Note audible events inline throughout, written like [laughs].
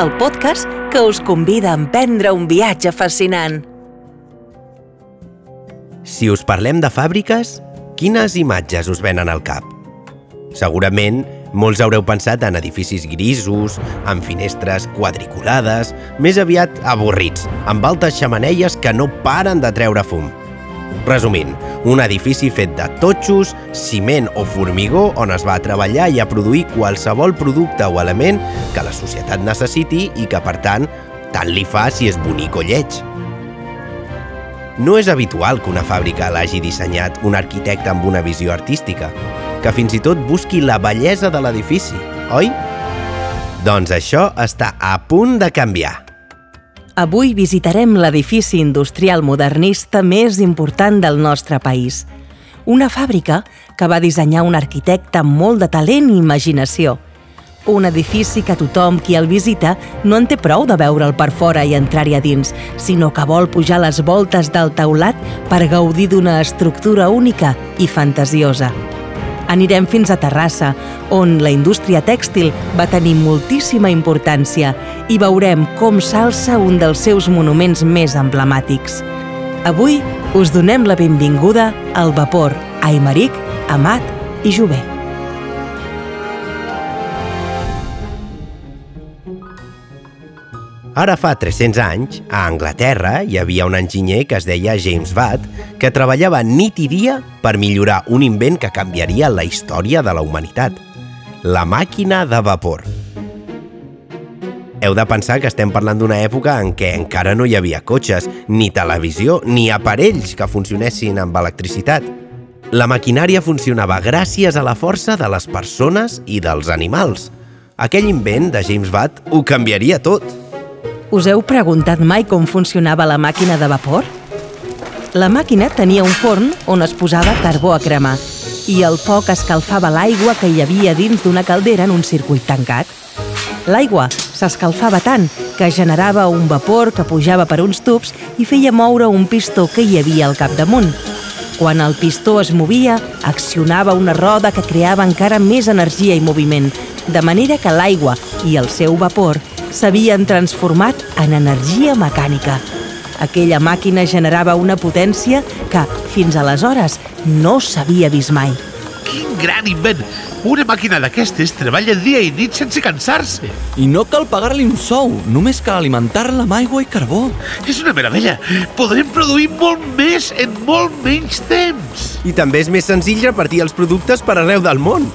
el podcast que us convida a emprendre un viatge fascinant. Si us parlem de fàbriques, quines imatges us venen al cap? Segurament, molts haureu pensat en edificis grisos, amb finestres quadriculades, més aviat avorrits, amb altes xamaneies que no paren de treure fum. Resumint, un edifici fet de totxos, ciment o formigó on es va a treballar i a produir qualsevol producte o element que la societat necessiti i que, per tant, tant li fa si és bonic o lleig. No és habitual que una fàbrica l'hagi dissenyat un arquitecte amb una visió artística, que fins i tot busqui la bellesa de l'edifici, oi? Doncs això està a punt de canviar. Avui visitarem l'edifici industrial modernista més important del nostre país. Una fàbrica que va dissenyar un arquitecte amb molt de talent i imaginació. Un edifici que tothom qui el visita no en té prou de veure'l per fora i entrar-hi a dins, sinó que vol pujar les voltes del teulat per gaudir d'una estructura única i fantasiosa anirem fins a Terrassa, on la indústria tèxtil va tenir moltíssima importància i veurem com s'alça un dels seus monuments més emblemàtics. Avui us donem la benvinguda al vapor Aymeric, Amat i Jové. Ara fa 300 anys, a Anglaterra hi havia un enginyer que es deia James Watt que treballava nit i dia per millorar un invent que canviaria la història de la humanitat. La màquina de vapor. Heu de pensar que estem parlant d'una època en què encara no hi havia cotxes, ni televisió, ni aparells que funcionessin amb electricitat. La maquinària funcionava gràcies a la força de les persones i dels animals. Aquell invent de James Watt ho canviaria tot. Us heu preguntat mai com funcionava la màquina de vapor? La màquina tenia un forn on es posava carbó a cremar i el foc escalfava l'aigua que hi havia dins d'una caldera en un circuit tancat. L'aigua s'escalfava tant que generava un vapor que pujava per uns tubs i feia moure un pistó que hi havia al capdamunt. Quan el pistó es movia, accionava una roda que creava encara més energia i moviment, de manera que l'aigua i el seu vapor s'havien transformat en energia mecànica. Aquella màquina generava una potència que, fins aleshores, no s'havia vist mai. Quin gran invent! Una màquina d'aquestes treballa dia i nit sense cansar-se. I no cal pagar-li un sou, només cal alimentar-la amb aigua i carbó. És una meravella! Podrem produir molt més en molt menys temps. I també és més senzill repartir els productes per arreu del món.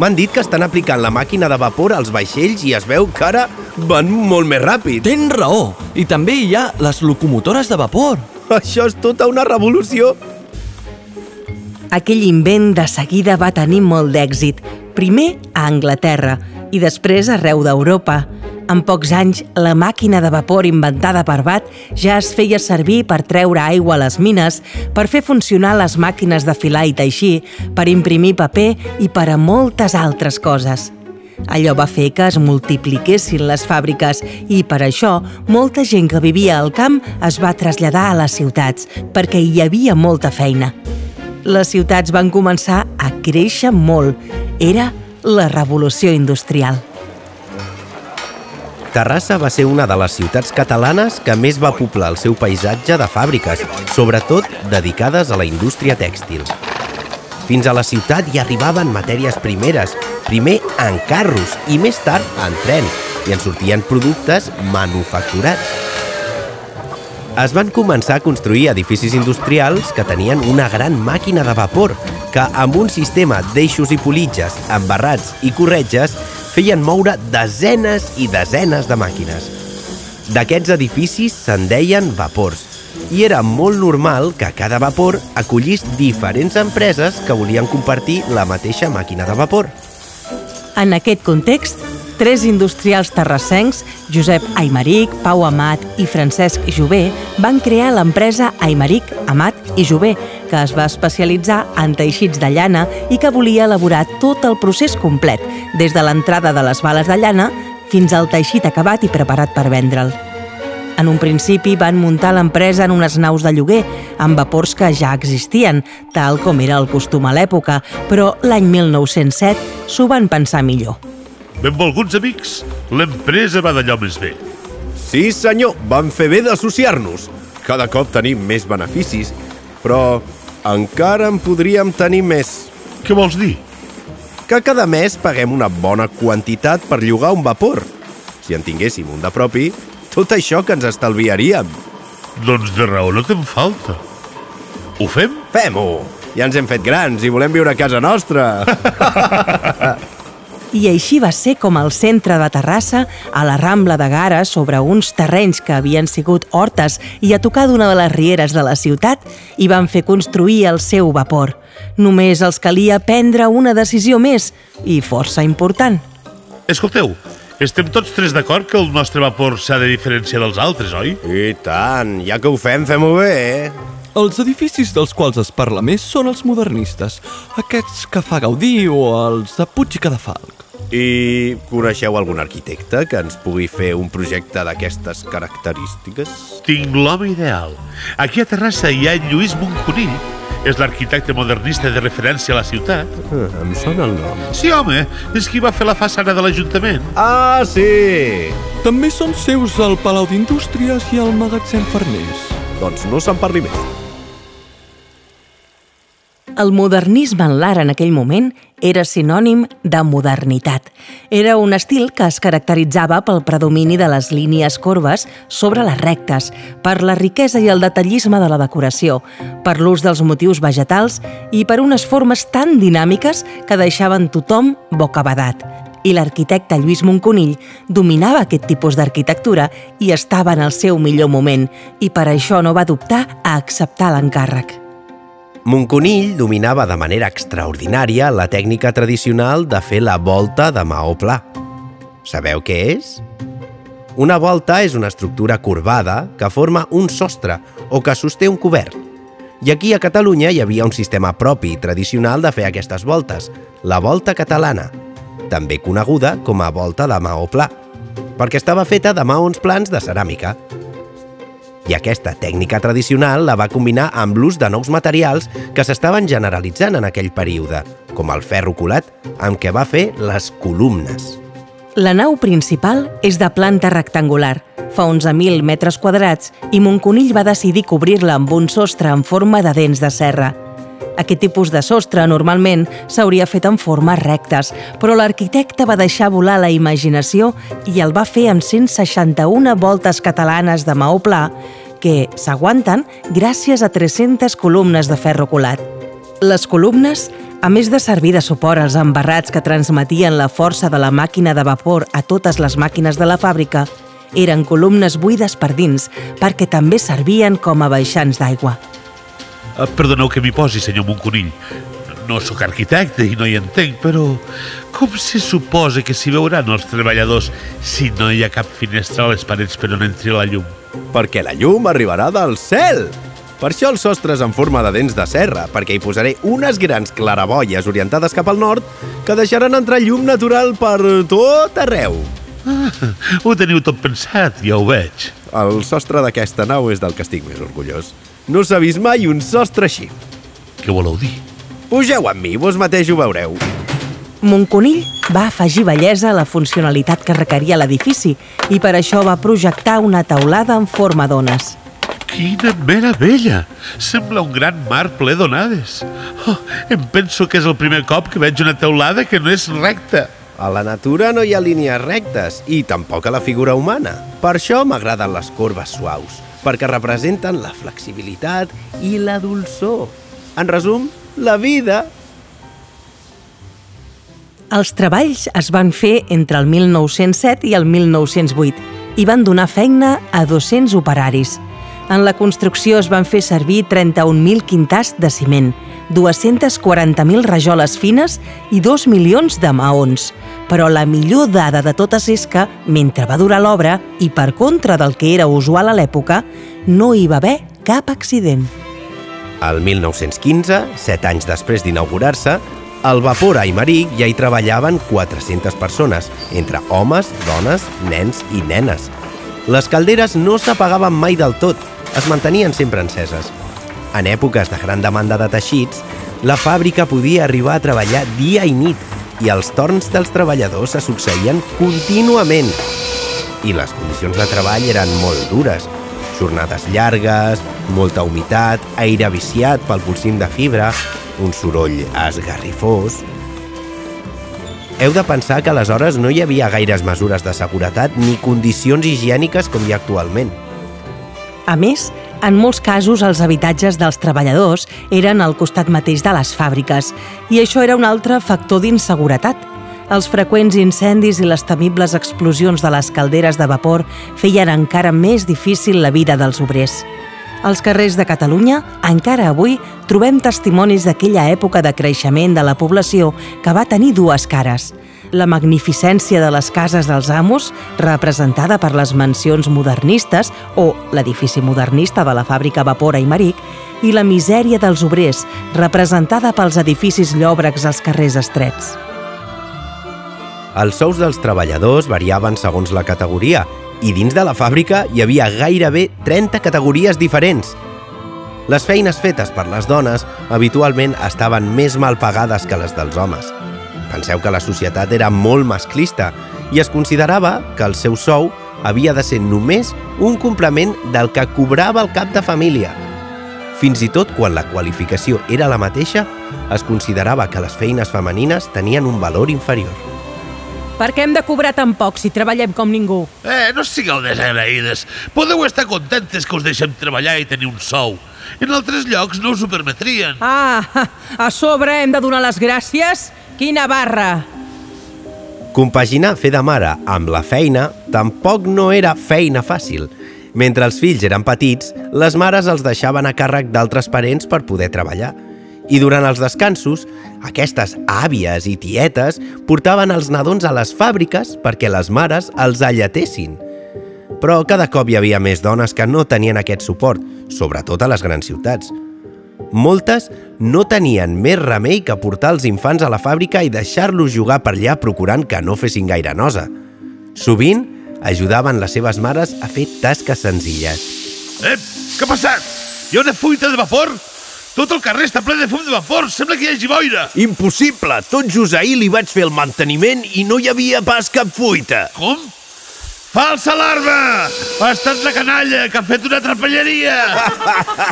M'han dit que estan aplicant la màquina de vapor als vaixells i es veu que ara van molt més ràpid. Tens raó! I també hi ha les locomotores de vapor. Això és tota una revolució. Aquell invent de seguida va tenir molt d'èxit, primer a Anglaterra i després arreu d'Europa. En pocs anys, la màquina de vapor inventada per Watt ja es feia servir per treure aigua a les mines, per fer funcionar les màquines de filar i teixir, per imprimir paper i per a moltes altres coses. Allò va fer que es multipliquessin les fàbriques i per això molta gent que vivia al camp es va traslladar a les ciutats perquè hi havia molta feina. Les ciutats van començar a créixer molt. Era la revolució industrial. Terrassa va ser una de les ciutats catalanes que més va poblar el seu paisatge de fàbriques, sobretot dedicades a la indústria tèxtil. Fins a la ciutat hi arribaven matèries primeres, primer en carros i més tard en tren, i en sortien productes manufacturats. Es van començar a construir edificis industrials que tenien una gran màquina de vapor que, amb un sistema d'eixos i politges, embarrats i corretges, feien moure desenes i desenes de màquines. D'aquests edificis se'n deien vapors, i era molt normal que cada vapor acollís diferents empreses que volien compartir la mateixa màquina de vapor. En aquest context, tres industrials terrassencs, Josep Aymeric, Pau Amat i Francesc Jové, van crear l'empresa Aymeric, Amat i Jové, que es va especialitzar en teixits de llana i que volia elaborar tot el procés complet, des de l'entrada de les bales de llana fins al teixit acabat i preparat per vendre'l. En un principi van muntar l'empresa en unes naus de lloguer, amb vapors que ja existien, tal com era el costum a l'època, però l'any 1907 s'ho van pensar millor. Benvolguts amics, l'empresa va d'allò més bé. Sí, senyor, vam fer bé d'associar-nos. Cada cop tenim més beneficis, però encara en podríem tenir més. Què vols dir? Que cada mes paguem una bona quantitat per llogar un vapor. Si en tinguéssim un de propi, tot això que ens estalviaríem. Doncs de raó no te'n falta. Ho fem? Fem-ho! Ja ens hem fet grans i volem viure a casa nostra. [laughs] I així va ser com al centre de Terrassa, a la Rambla de Gara, sobre uns terrenys que havien sigut hortes i a tocar d'una de les rieres de la ciutat, hi van fer construir el seu vapor. Només els calia prendre una decisió més, i força important. Escolteu, estem tots tres d'acord que el nostre vapor s'ha de diferenciar dels altres, oi? I tant, ja que ho fem, fem-ho bé, eh? Els edificis dels quals es parla més són els modernistes, aquests que fa Gaudí o els de Puig i Cadafalc. I coneixeu algun arquitecte que ens pugui fer un projecte d'aquestes característiques? Tinc l'home ideal. Aquí a Terrassa hi ha en Lluís Monconill. És l'arquitecte modernista de referència a la ciutat. Ah, em sona el nom. Sí, home, és qui va fer la façana de l'Ajuntament. Ah, sí! També són seus el Palau d'Indústries i el Magatzem Farners. Doncs no se'n parli més. El modernisme en l'art en aquell moment era sinònim de modernitat. Era un estil que es caracteritzava pel predomini de les línies corbes sobre les rectes, per la riquesa i el detallisme de la decoració, per l'ús dels motius vegetals i per unes formes tan dinàmiques que deixaven tothom bocabadat. I l'arquitecte Lluís Monconill dominava aquest tipus d'arquitectura i estava en el seu millor moment, i per això no va dubtar a acceptar l'encàrrec. Monconill dominava de manera extraordinària la tècnica tradicional de fer la volta de maó pla. Sabeu què és? Una volta és una estructura corbada que forma un sostre o que sosté un cobert. I aquí a Catalunya hi havia un sistema propi i tradicional de fer aquestes voltes, la volta catalana, també coneguda com a volta de maó pla, perquè estava feta de maons plans de ceràmica, i aquesta tècnica tradicional la va combinar amb l'ús de nous materials que s'estaven generalitzant en aquell període, com el ferro colat, amb què va fer les columnes. La nau principal és de planta rectangular, fa 11.000 metres quadrats, i Monconill va decidir cobrir-la amb un sostre en forma de dents de serra. Aquest tipus de sostre normalment s'hauria fet en formes rectes, però l'arquitecte va deixar volar la imaginació i el va fer amb 161 voltes catalanes de maó pla que s'aguanten gràcies a 300 columnes de ferro colat. Les columnes, a més de servir de suport als embarrats que transmetien la força de la màquina de vapor a totes les màquines de la fàbrica, eren columnes buides per dins perquè també servien com a baixants d'aigua. Uh, perdoneu que m'hi posi, senyor Monconill. No sóc arquitecte i no hi entenc, però com se suposa que s'hi veuran els treballadors si no hi ha cap finestra a les parets per on entri la llum? Perquè la llum arribarà del cel! Per això el sostre és en forma de dents de serra, perquè hi posaré unes grans claraboies orientades cap al nord que deixaran entrar llum natural per tot arreu. Ah, ho teniu tot pensat, ja ho veig. El sostre d'aquesta nau és del que estic més orgullós. No s'ha vist mai un sostre així. Què voleu dir? Pugeu amb mi, vos mateix ho veureu. Monconill va afegir bellesa a la funcionalitat que requeria l'edifici i per això va projectar una teulada en forma d'ones. Quina meravella! Sembla un gran mar ple d'onades. Oh, em penso que és el primer cop que veig una teulada que no és recta. A la natura no hi ha línies rectes i tampoc a la figura humana. Per això m'agraden les corbes suaus, perquè representen la flexibilitat i la dolçor. En resum, la vida Els treballs es van fer entre el 1907 i el 1908 i van donar feina a 200 operaris. En la construcció es van fer servir 31.000 quintars de ciment, 240.000 rajoles fines i 2 milions de maons. Però la millor dada de totes és que, mentre va durar l'obra, i per contra del que era usual a l'època, no hi va haver cap accident. El 1915, set anys després d'inaugurar-se, al vapor Aimeric ja hi treballaven 400 persones, entre homes, dones, nens i nenes. Les calderes no s'apagaven mai del tot, es mantenien sempre enceses. En èpoques de gran demanda de teixits, la fàbrica podia arribar a treballar dia i nit i els torns dels treballadors se succeïen contínuament. I les condicions de treball eren molt dures. Jornades llargues, molta humitat, aire viciat pel pulsim de fibra, un soroll esgarrifós... Heu de pensar que aleshores no hi havia gaires mesures de seguretat ni condicions higièniques com hi ha actualment. A més, en molts casos els habitatges dels treballadors eren al costat mateix de les fàbriques i això era un altre factor d'inseguretat. Els freqüents incendis i les temibles explosions de les calderes de vapor feien encara més difícil la vida dels obrers. Als carrers de Catalunya, encara avui, trobem testimonis d'aquella època de creixement de la població que va tenir dues cares. La magnificència de les cases dels amos, representada per les mansions modernistes o l'edifici modernista de la fàbrica Vapora i Maric, i la misèria dels obrers, representada pels edificis llòbrecs als carrers estrets. Els sous dels treballadors variaven segons la categoria i dins de la fàbrica hi havia gairebé 30 categories diferents. Les feines fetes per les dones habitualment estaven més mal pagades que les dels homes. Penseu que la societat era molt masclista i es considerava que el seu sou havia de ser només un complement del que cobrava el cap de família. Fins i tot quan la qualificació era la mateixa, es considerava que les feines femenines tenien un valor inferior. Per què hem de cobrar tan poc si treballem com ningú? Eh, no sigueu desagraïdes. Podeu estar contentes que us deixem treballar i tenir un sou. En altres llocs no us ho permetrien. Ah, [laughs] a sobre hem de donar les gràcies? Quina barra! Compaginar fer de mare amb la feina tampoc no era feina fàcil. Mentre els fills eren petits, les mares els deixaven a càrrec d'altres parents per poder treballar. I durant els descansos, aquestes àvies i tietes portaven els nadons a les fàbriques perquè les mares els alletessin. Però cada cop hi havia més dones que no tenien aquest suport, sobretot a les grans ciutats. Moltes no tenien més remei que portar els infants a la fàbrica i deixar-los jugar per allà procurant que no fessin gaire nosa. Sovint ajudaven les seves mares a fer tasques senzilles. Eh, què ha passat? Hi ha una fuita de vapor? Tot el carrer està ple de fum de vapor. Sembla que hi hagi boira. Impossible! Tot just ahir li vaig fer el manteniment i no hi havia pas cap fuita. Com? Falsa alarma! Ha estat la canalla que ha fet una trapelleria!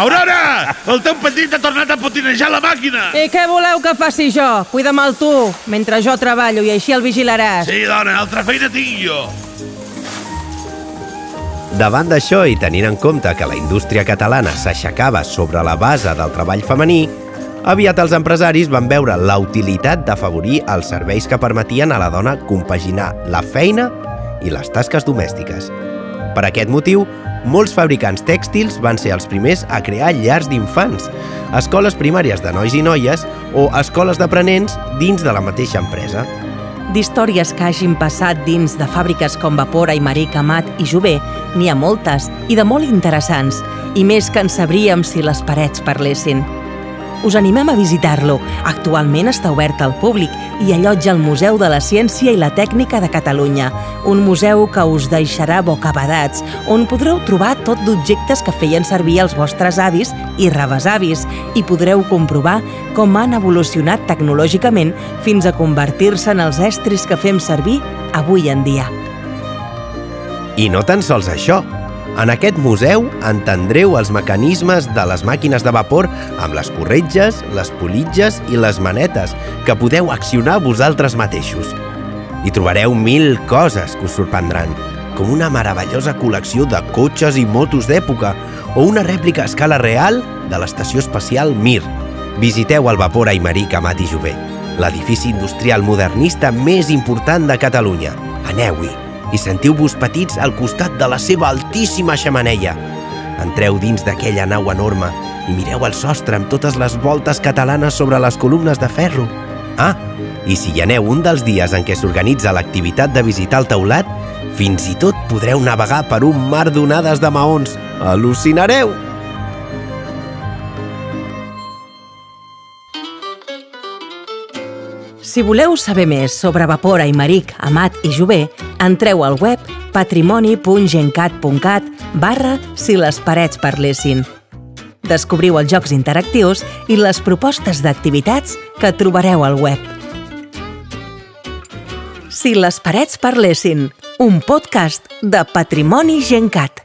Aurora! El teu petit ha tornat a potinejar la màquina! I què voleu que faci jo? Cuida'm el tu, mentre jo treballo i així el vigilaràs. Sí, dona, altra feina tinc jo. Davant d'això i tenint en compte que la indústria catalana s'aixecava sobre la base del treball femení, aviat els empresaris van veure la utilitat d'afavorir els serveis que permetien a la dona compaginar la feina i les tasques domèstiques. Per aquest motiu, molts fabricants tèxtils van ser els primers a crear llars d'infants, escoles primàries de nois i noies o escoles d'aprenents dins de la mateixa empresa. D'històries que hagin passat dins de fàbriques com Vapora i Maric Amat i Jové, n'hi ha moltes i de molt interessants, i més que en sabríem si les parets parlessin. Us animem a visitar-lo. Actualment està obert al públic i allotja el Museu de la Ciència i la Tècnica de Catalunya, un museu que us deixarà bocabadats, on podreu trobar tot d'objectes que feien servir els vostres avis i rebesavis i podreu comprovar com han evolucionat tecnològicament fins a convertir-se en els estris que fem servir avui en dia. I no tan sols això. En aquest museu entendreu els mecanismes de les màquines de vapor amb les corretges, les politges i les manetes que podeu accionar vosaltres mateixos. Hi trobareu mil coses que us sorprendran, com una meravellosa col·lecció de cotxes i motos d'època o una rèplica a escala real de l'estació espacial Mir. Visiteu el Vapor Aimeric Amat i Jové, l'edifici industrial modernista més important de Catalunya. Aneu-hi i sentiu-vos petits al costat de la seva altíssima xamaneia. Entreu dins d'aquella nau enorme i mireu el sostre amb totes les voltes catalanes sobre les columnes de ferro. Ah, i si hi aneu un dels dies en què s'organitza l'activitat de visitar el teulat, fins i tot podreu navegar per un mar d'onades de maons. Al·lucinareu! Si voleu saber més sobre Vapora i Maric, Amat i Jové, entreu al web patrimoni.gencat.cat barra si les parets parlessin. Descobriu els jocs interactius i les propostes d'activitats que trobareu al web. Si les parets parlessin, un podcast de Patrimoni Gencat.